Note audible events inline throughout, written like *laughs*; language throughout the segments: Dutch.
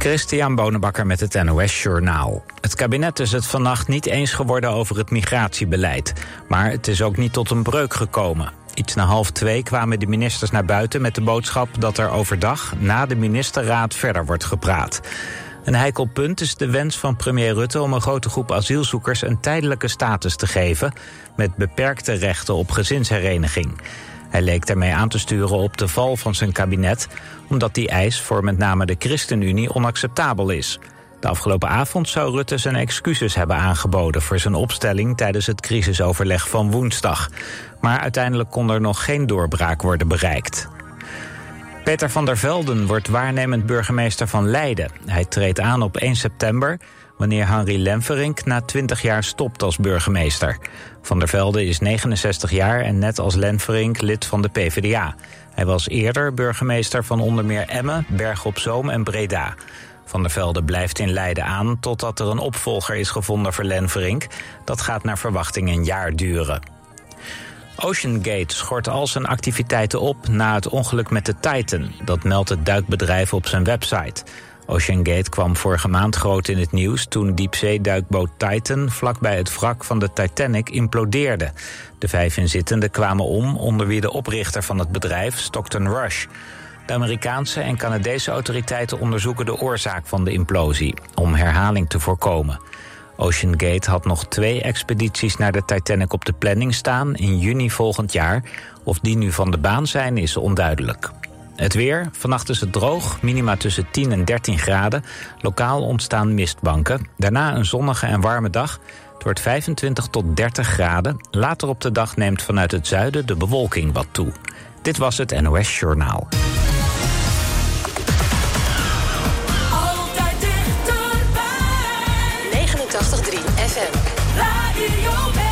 Christian Bonenbakker met het NOS Journaal. Het kabinet is het vannacht niet eens geworden over het migratiebeleid. Maar het is ook niet tot een breuk gekomen. Iets na half twee kwamen de ministers naar buiten met de boodschap dat er overdag na de ministerraad verder wordt gepraat. Een heikel punt is de wens van premier Rutte om een grote groep asielzoekers een tijdelijke status te geven met beperkte rechten op gezinshereniging. Hij leek daarmee aan te sturen op de val van zijn kabinet, omdat die eis voor met name de ChristenUnie onacceptabel is. De afgelopen avond zou Rutte zijn excuses hebben aangeboden voor zijn opstelling tijdens het crisisoverleg van woensdag. Maar uiteindelijk kon er nog geen doorbraak worden bereikt. Peter van der Velden wordt waarnemend burgemeester van Leiden. Hij treedt aan op 1 september wanneer Henry Lemferink na 20 jaar stopt als burgemeester. Van der Velde is 69 jaar en net als Lemferink lid van de PvdA. Hij was eerder burgemeester van onder meer Emmen, Berg op Zoom en Breda. Van der Velde blijft in Leiden aan totdat er een opvolger is gevonden voor Lenverink. Dat gaat naar verwachting een jaar duren. OceanGate schort al zijn activiteiten op na het ongeluk met de Titan. Dat meldt het duikbedrijf op zijn website. OceanGate kwam vorige maand groot in het nieuws toen diepzeeduikboot Titan vlakbij het wrak van de Titanic implodeerde. De vijf inzittenden kwamen om, onder wie de oprichter van het bedrijf, Stockton Rush. De Amerikaanse en Canadese autoriteiten onderzoeken de oorzaak van de implosie, om herhaling te voorkomen. OceanGate had nog twee expedities naar de Titanic op de planning staan in juni volgend jaar. Of die nu van de baan zijn, is onduidelijk. Het weer. Vannacht is het droog, minima tussen 10 en 13 graden. Lokaal ontstaan mistbanken. Daarna een zonnige en warme dag. Het wordt 25 tot 30 graden. Later op de dag neemt vanuit het zuiden de bewolking wat toe. Dit was het NOS Journaal. Altijd dichterbij. 89.3 FM. Radio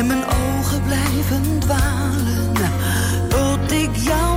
En mijn ogen blijven dwalen, tot ik jou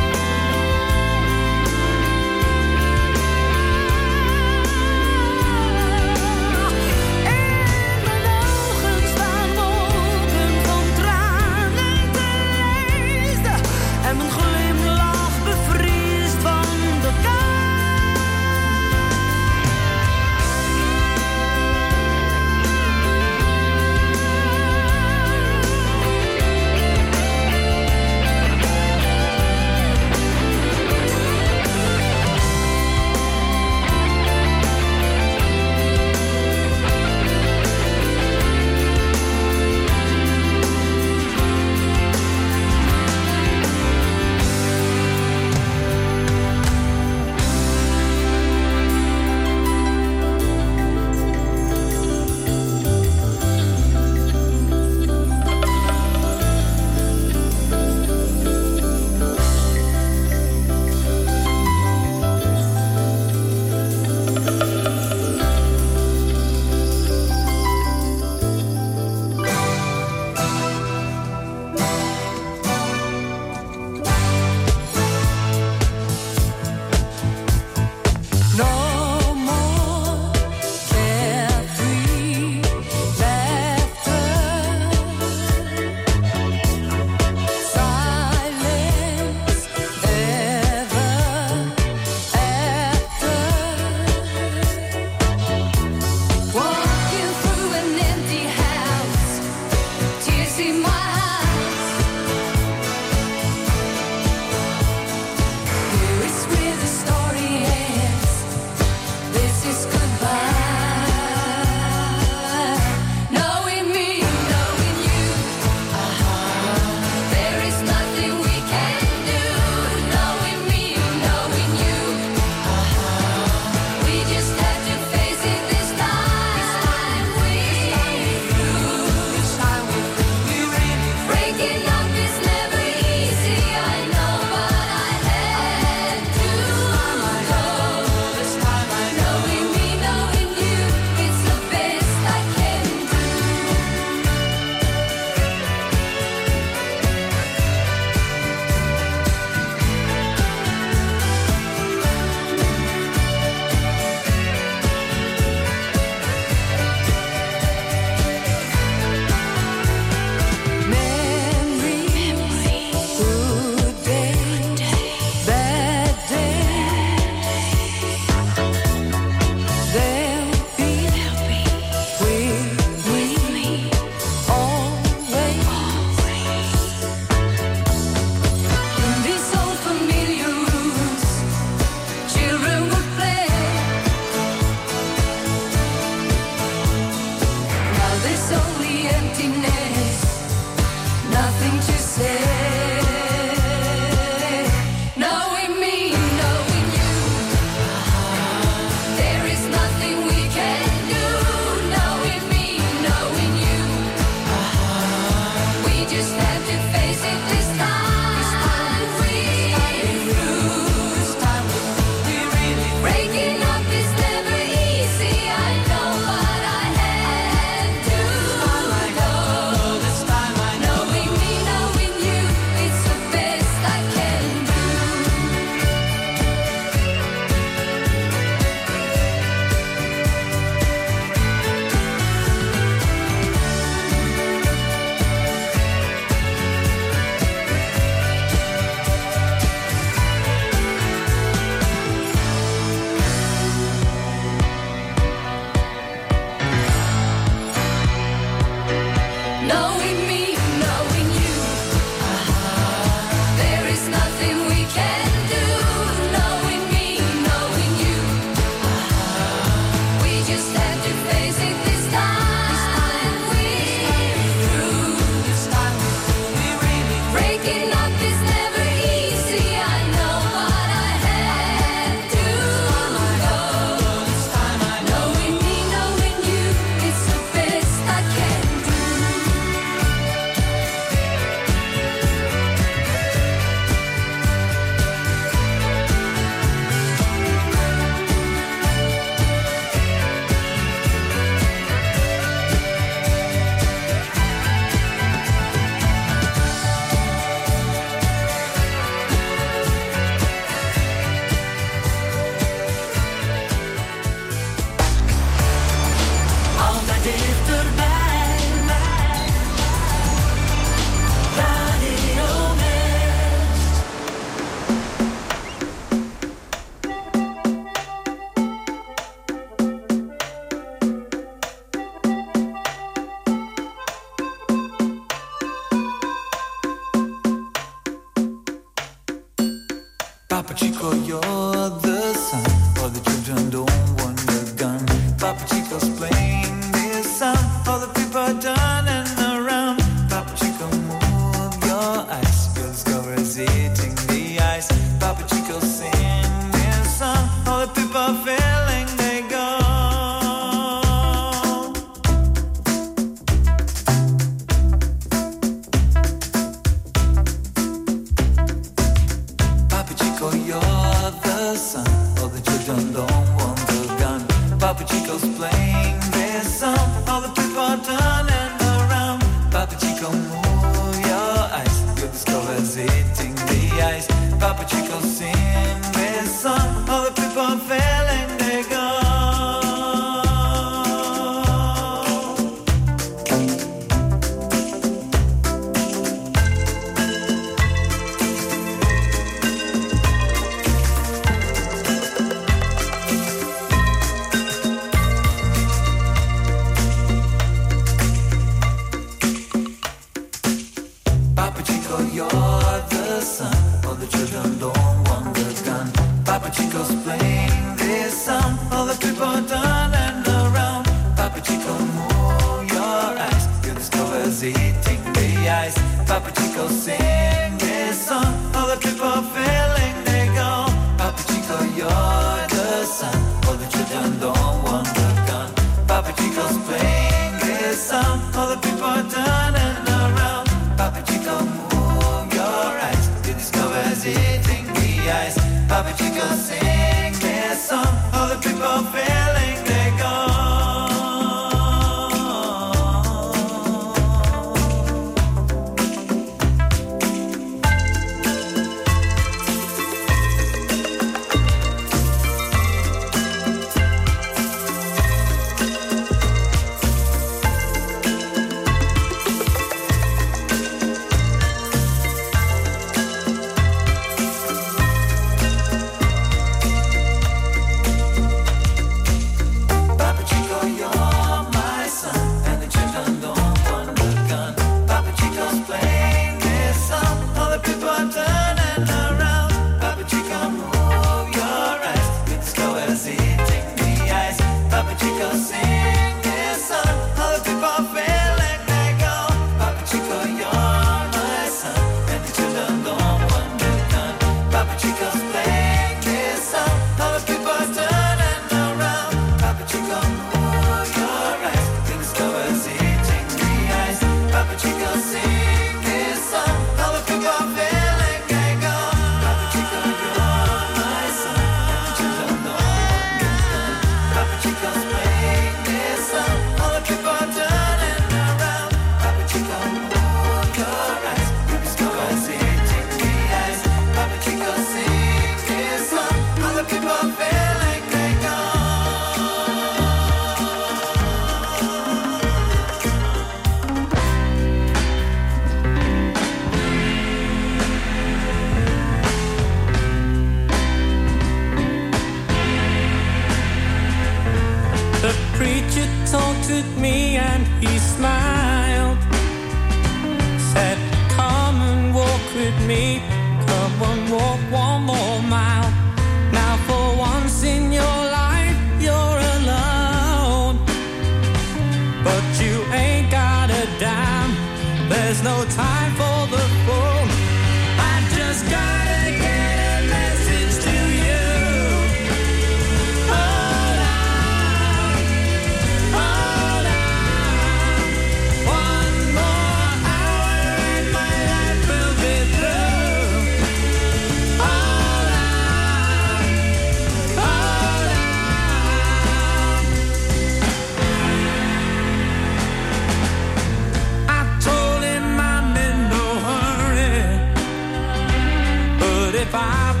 I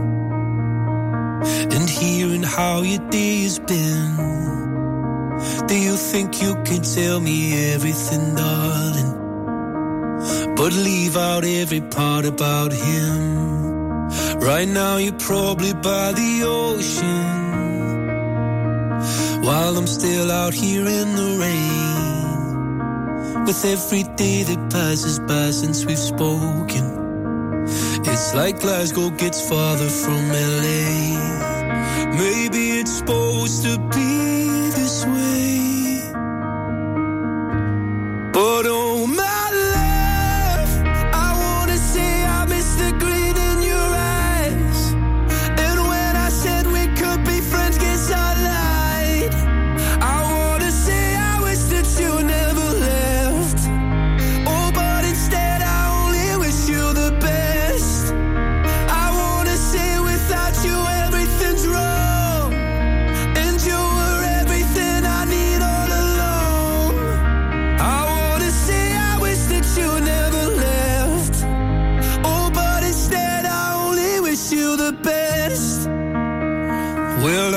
and hearing how your day has been. Do you think you can tell me everything, darling? But leave out every part about him. Right now, you're probably by the ocean while I'm still out here in the rain. With every day that passes by since we've spoken, it's like Glasgow gets farther from LA. Maybe it's supposed to be this way. But oh,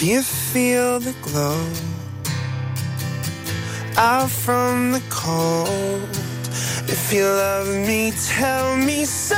If you feel the glow out from the cold, if you love me, tell me so.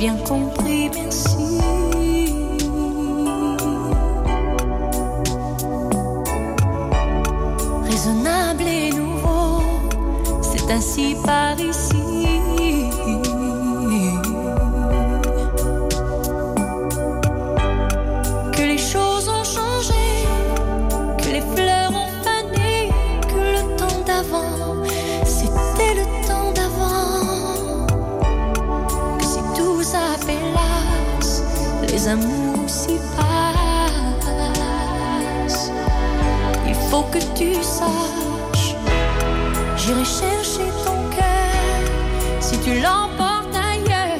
bien compris, merci. Raisonnable et nouveau, c'est ainsi par ici. faut que tu saches, j'irai chercher ton cœur si tu l'emportes ailleurs,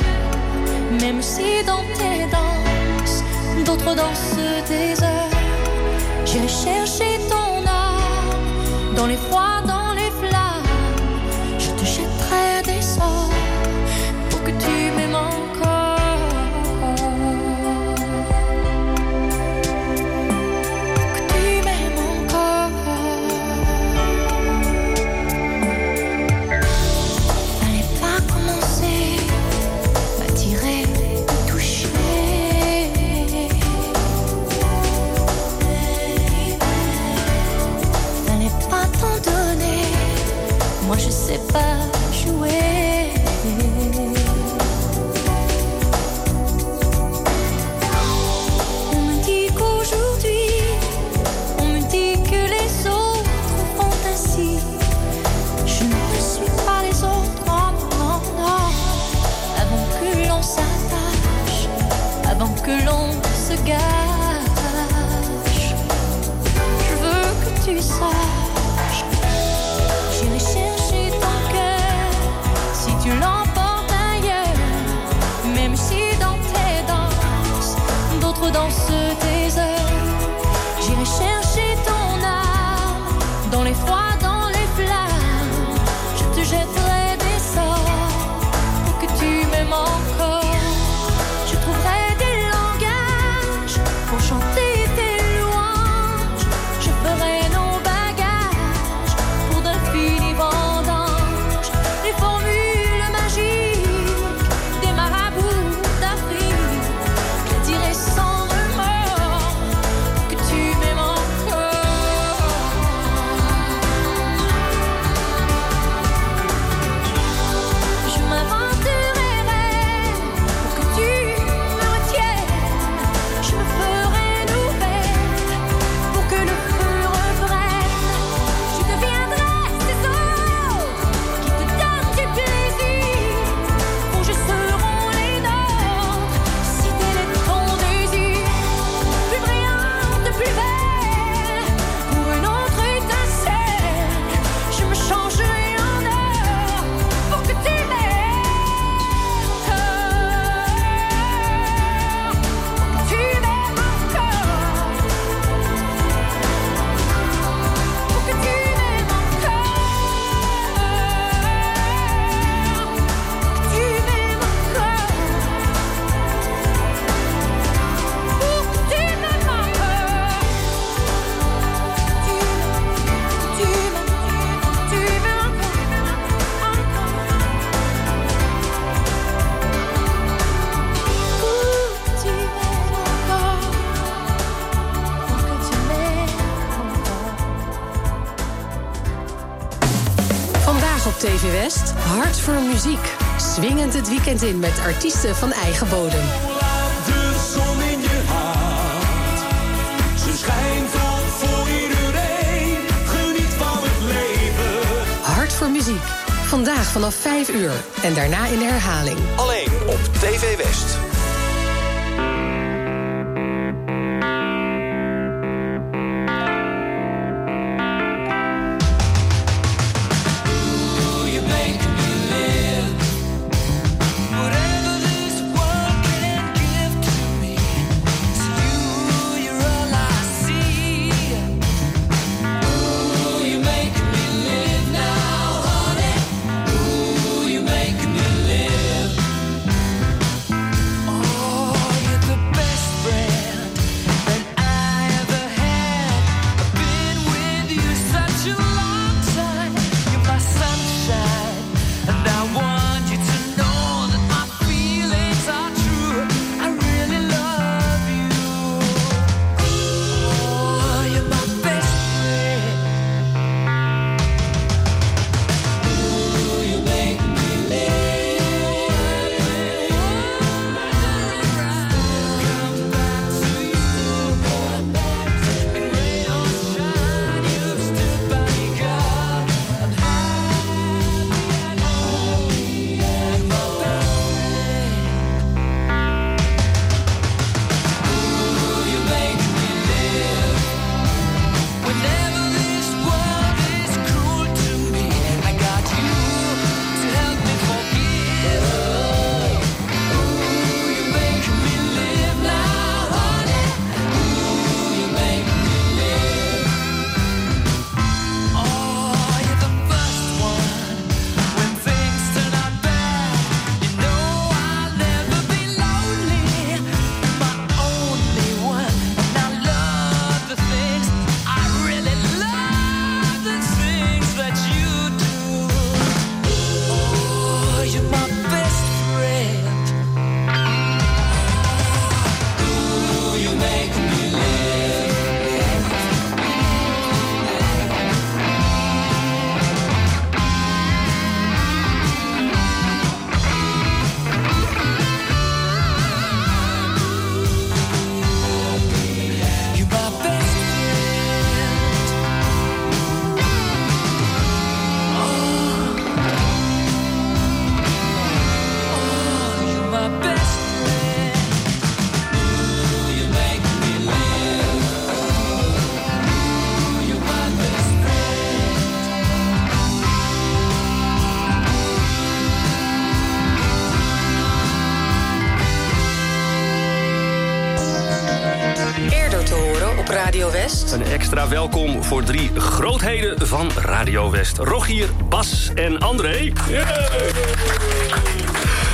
même si dans tes danses, d'autres dansent tes heures, j'irai chercher ton âme dans les froids. Hart voor muziek. Swingend het weekend in met artiesten van eigen bodem. Hart voor muziek. Vandaag vanaf 5 uur en daarna in herhaling. Alleen op TV West. Welkom voor drie grootheden van Radio West. Rogier, Bas en André.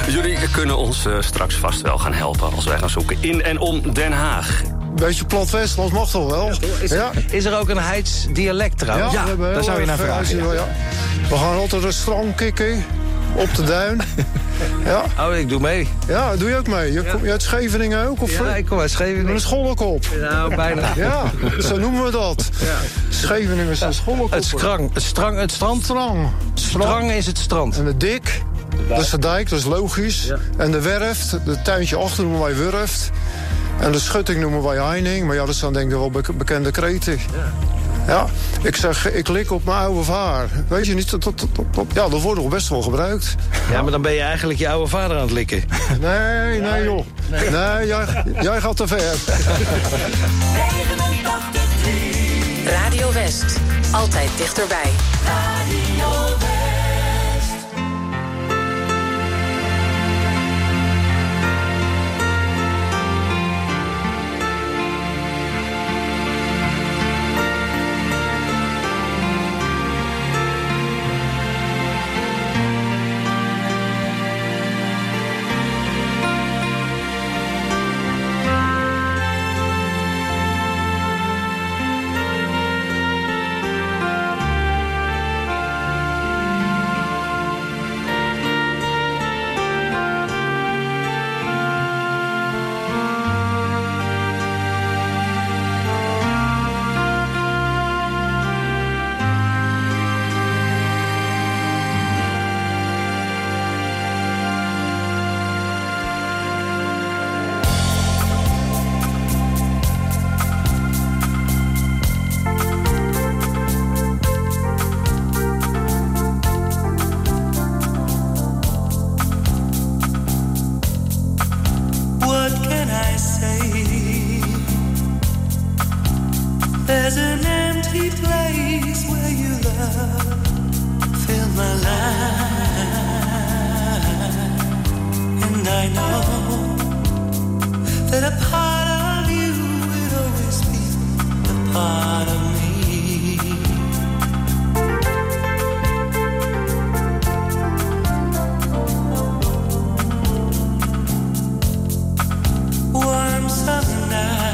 Jullie kunnen ons eh, straks vast wel gaan helpen als wij gaan zoeken in en om Den Haag. Beetje plat Westlands mag toch wel? Is, Ja. is er ook een Heids dialect trouwens? we hebben daar zou je naar vragen. ja, ja. ja. We gaan altijd een strand kikken op de duin. *laughs* ja. Oh, ik doe mee. Ja, doe je ook mee. Je komt je uit Scheveningen ook? Of, Ja, ik kom uit Scheveningen. Een schollenkop. Nou, bijna. *laughs* Ja, zo noemen we dat. Scheveningen is een schollenkop. Het strang, het strang, het strand. Strang. Strang is het strand. En de dik, dat is de dijk, dat is logisch. En de werft, het tuintje achter noemen wij wurft. En de schutting noemen wij heining. Maar ja, dat zijn denk ik wel bek- bekende kreten. Ja, ik zeg, ik lik op mijn oude vaar. Weet je niet, dat, dat, dat- dat- ja, dat wordt nog best wel gebruikt. Ja, maar dan ben je eigenlijk je oude vader aan het likken. Nee, nee joh. Nee, jij, jij gaat te ver. *laughs* Radio West. Altijd dichterbij. There's an empty place where you love. Fill my life, and I know that a part of you will always be a part of me. warm summer night,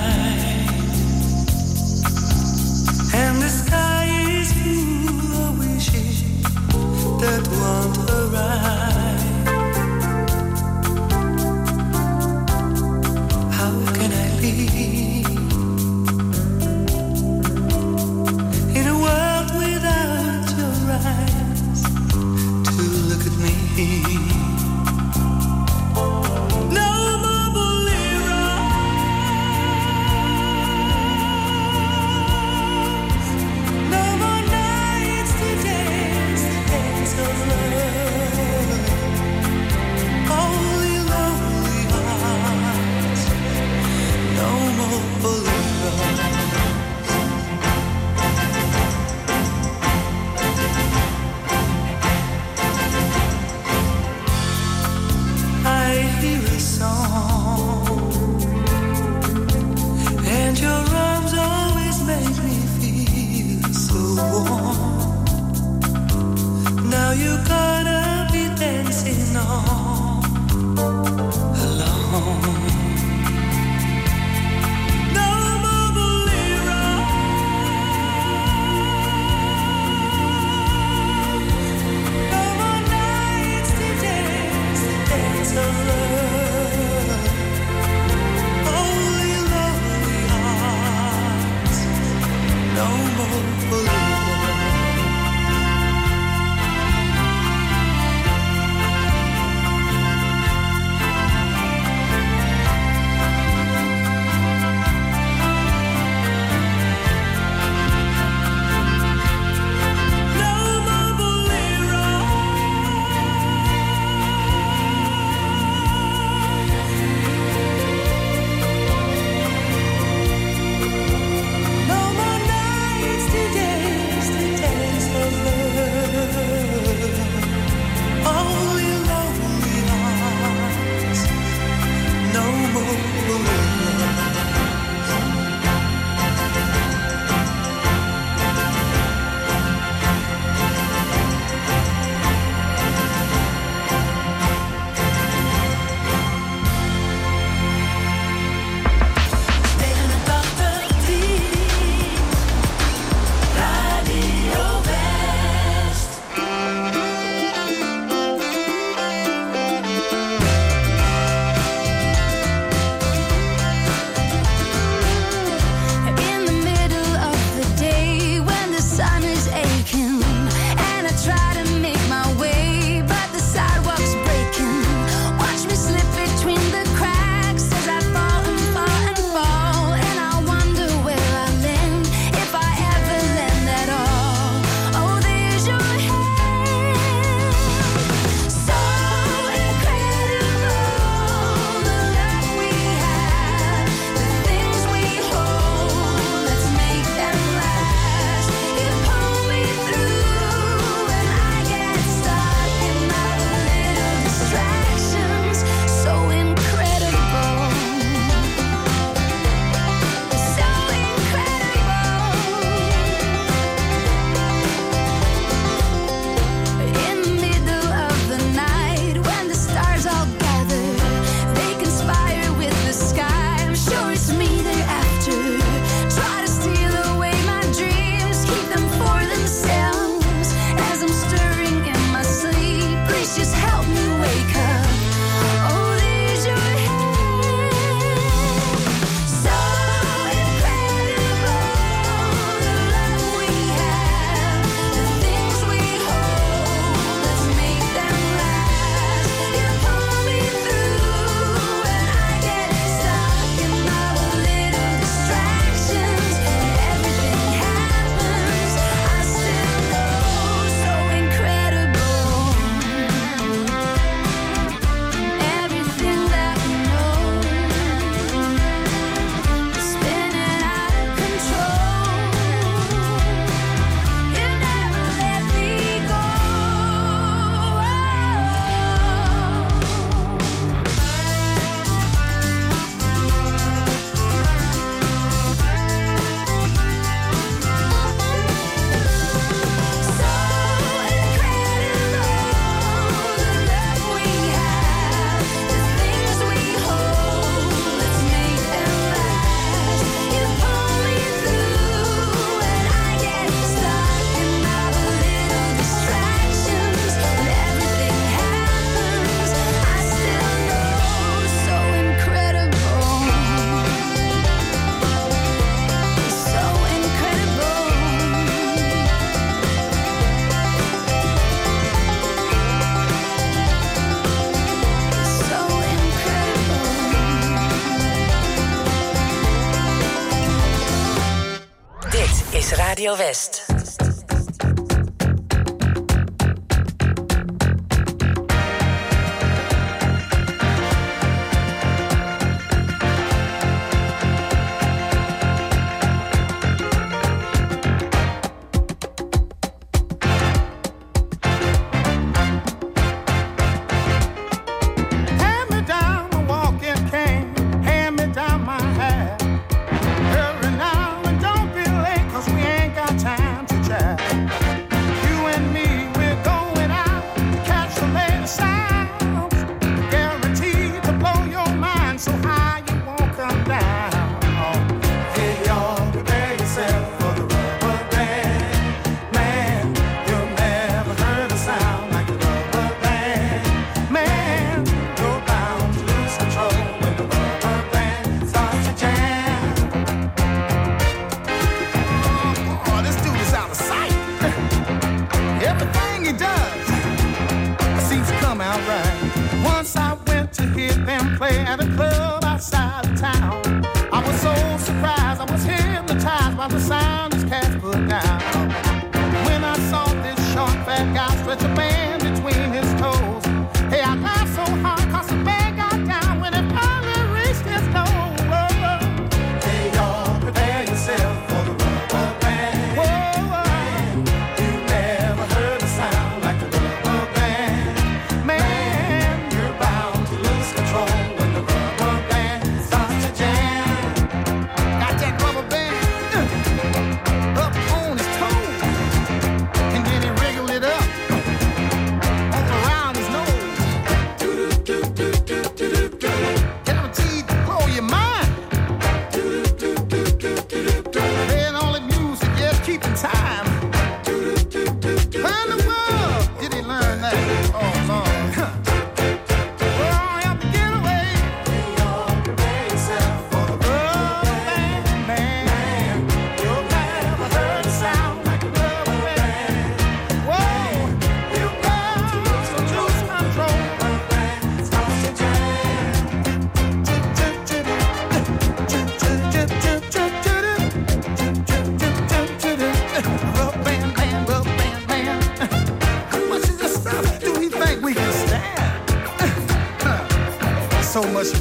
Radio West.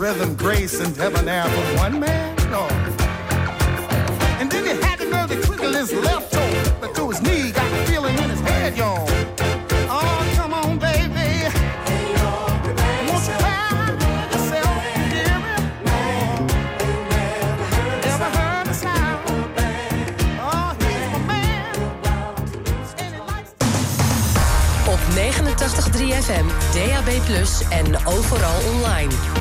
rhythm, grace, and debonair from one man? And then he had to know to his left toe, but his knee got the feeling in his head, y'all. Oh, come on, baby. Never heard a sound. Oh, man. Op 89.3 FM, DAB+, en overal online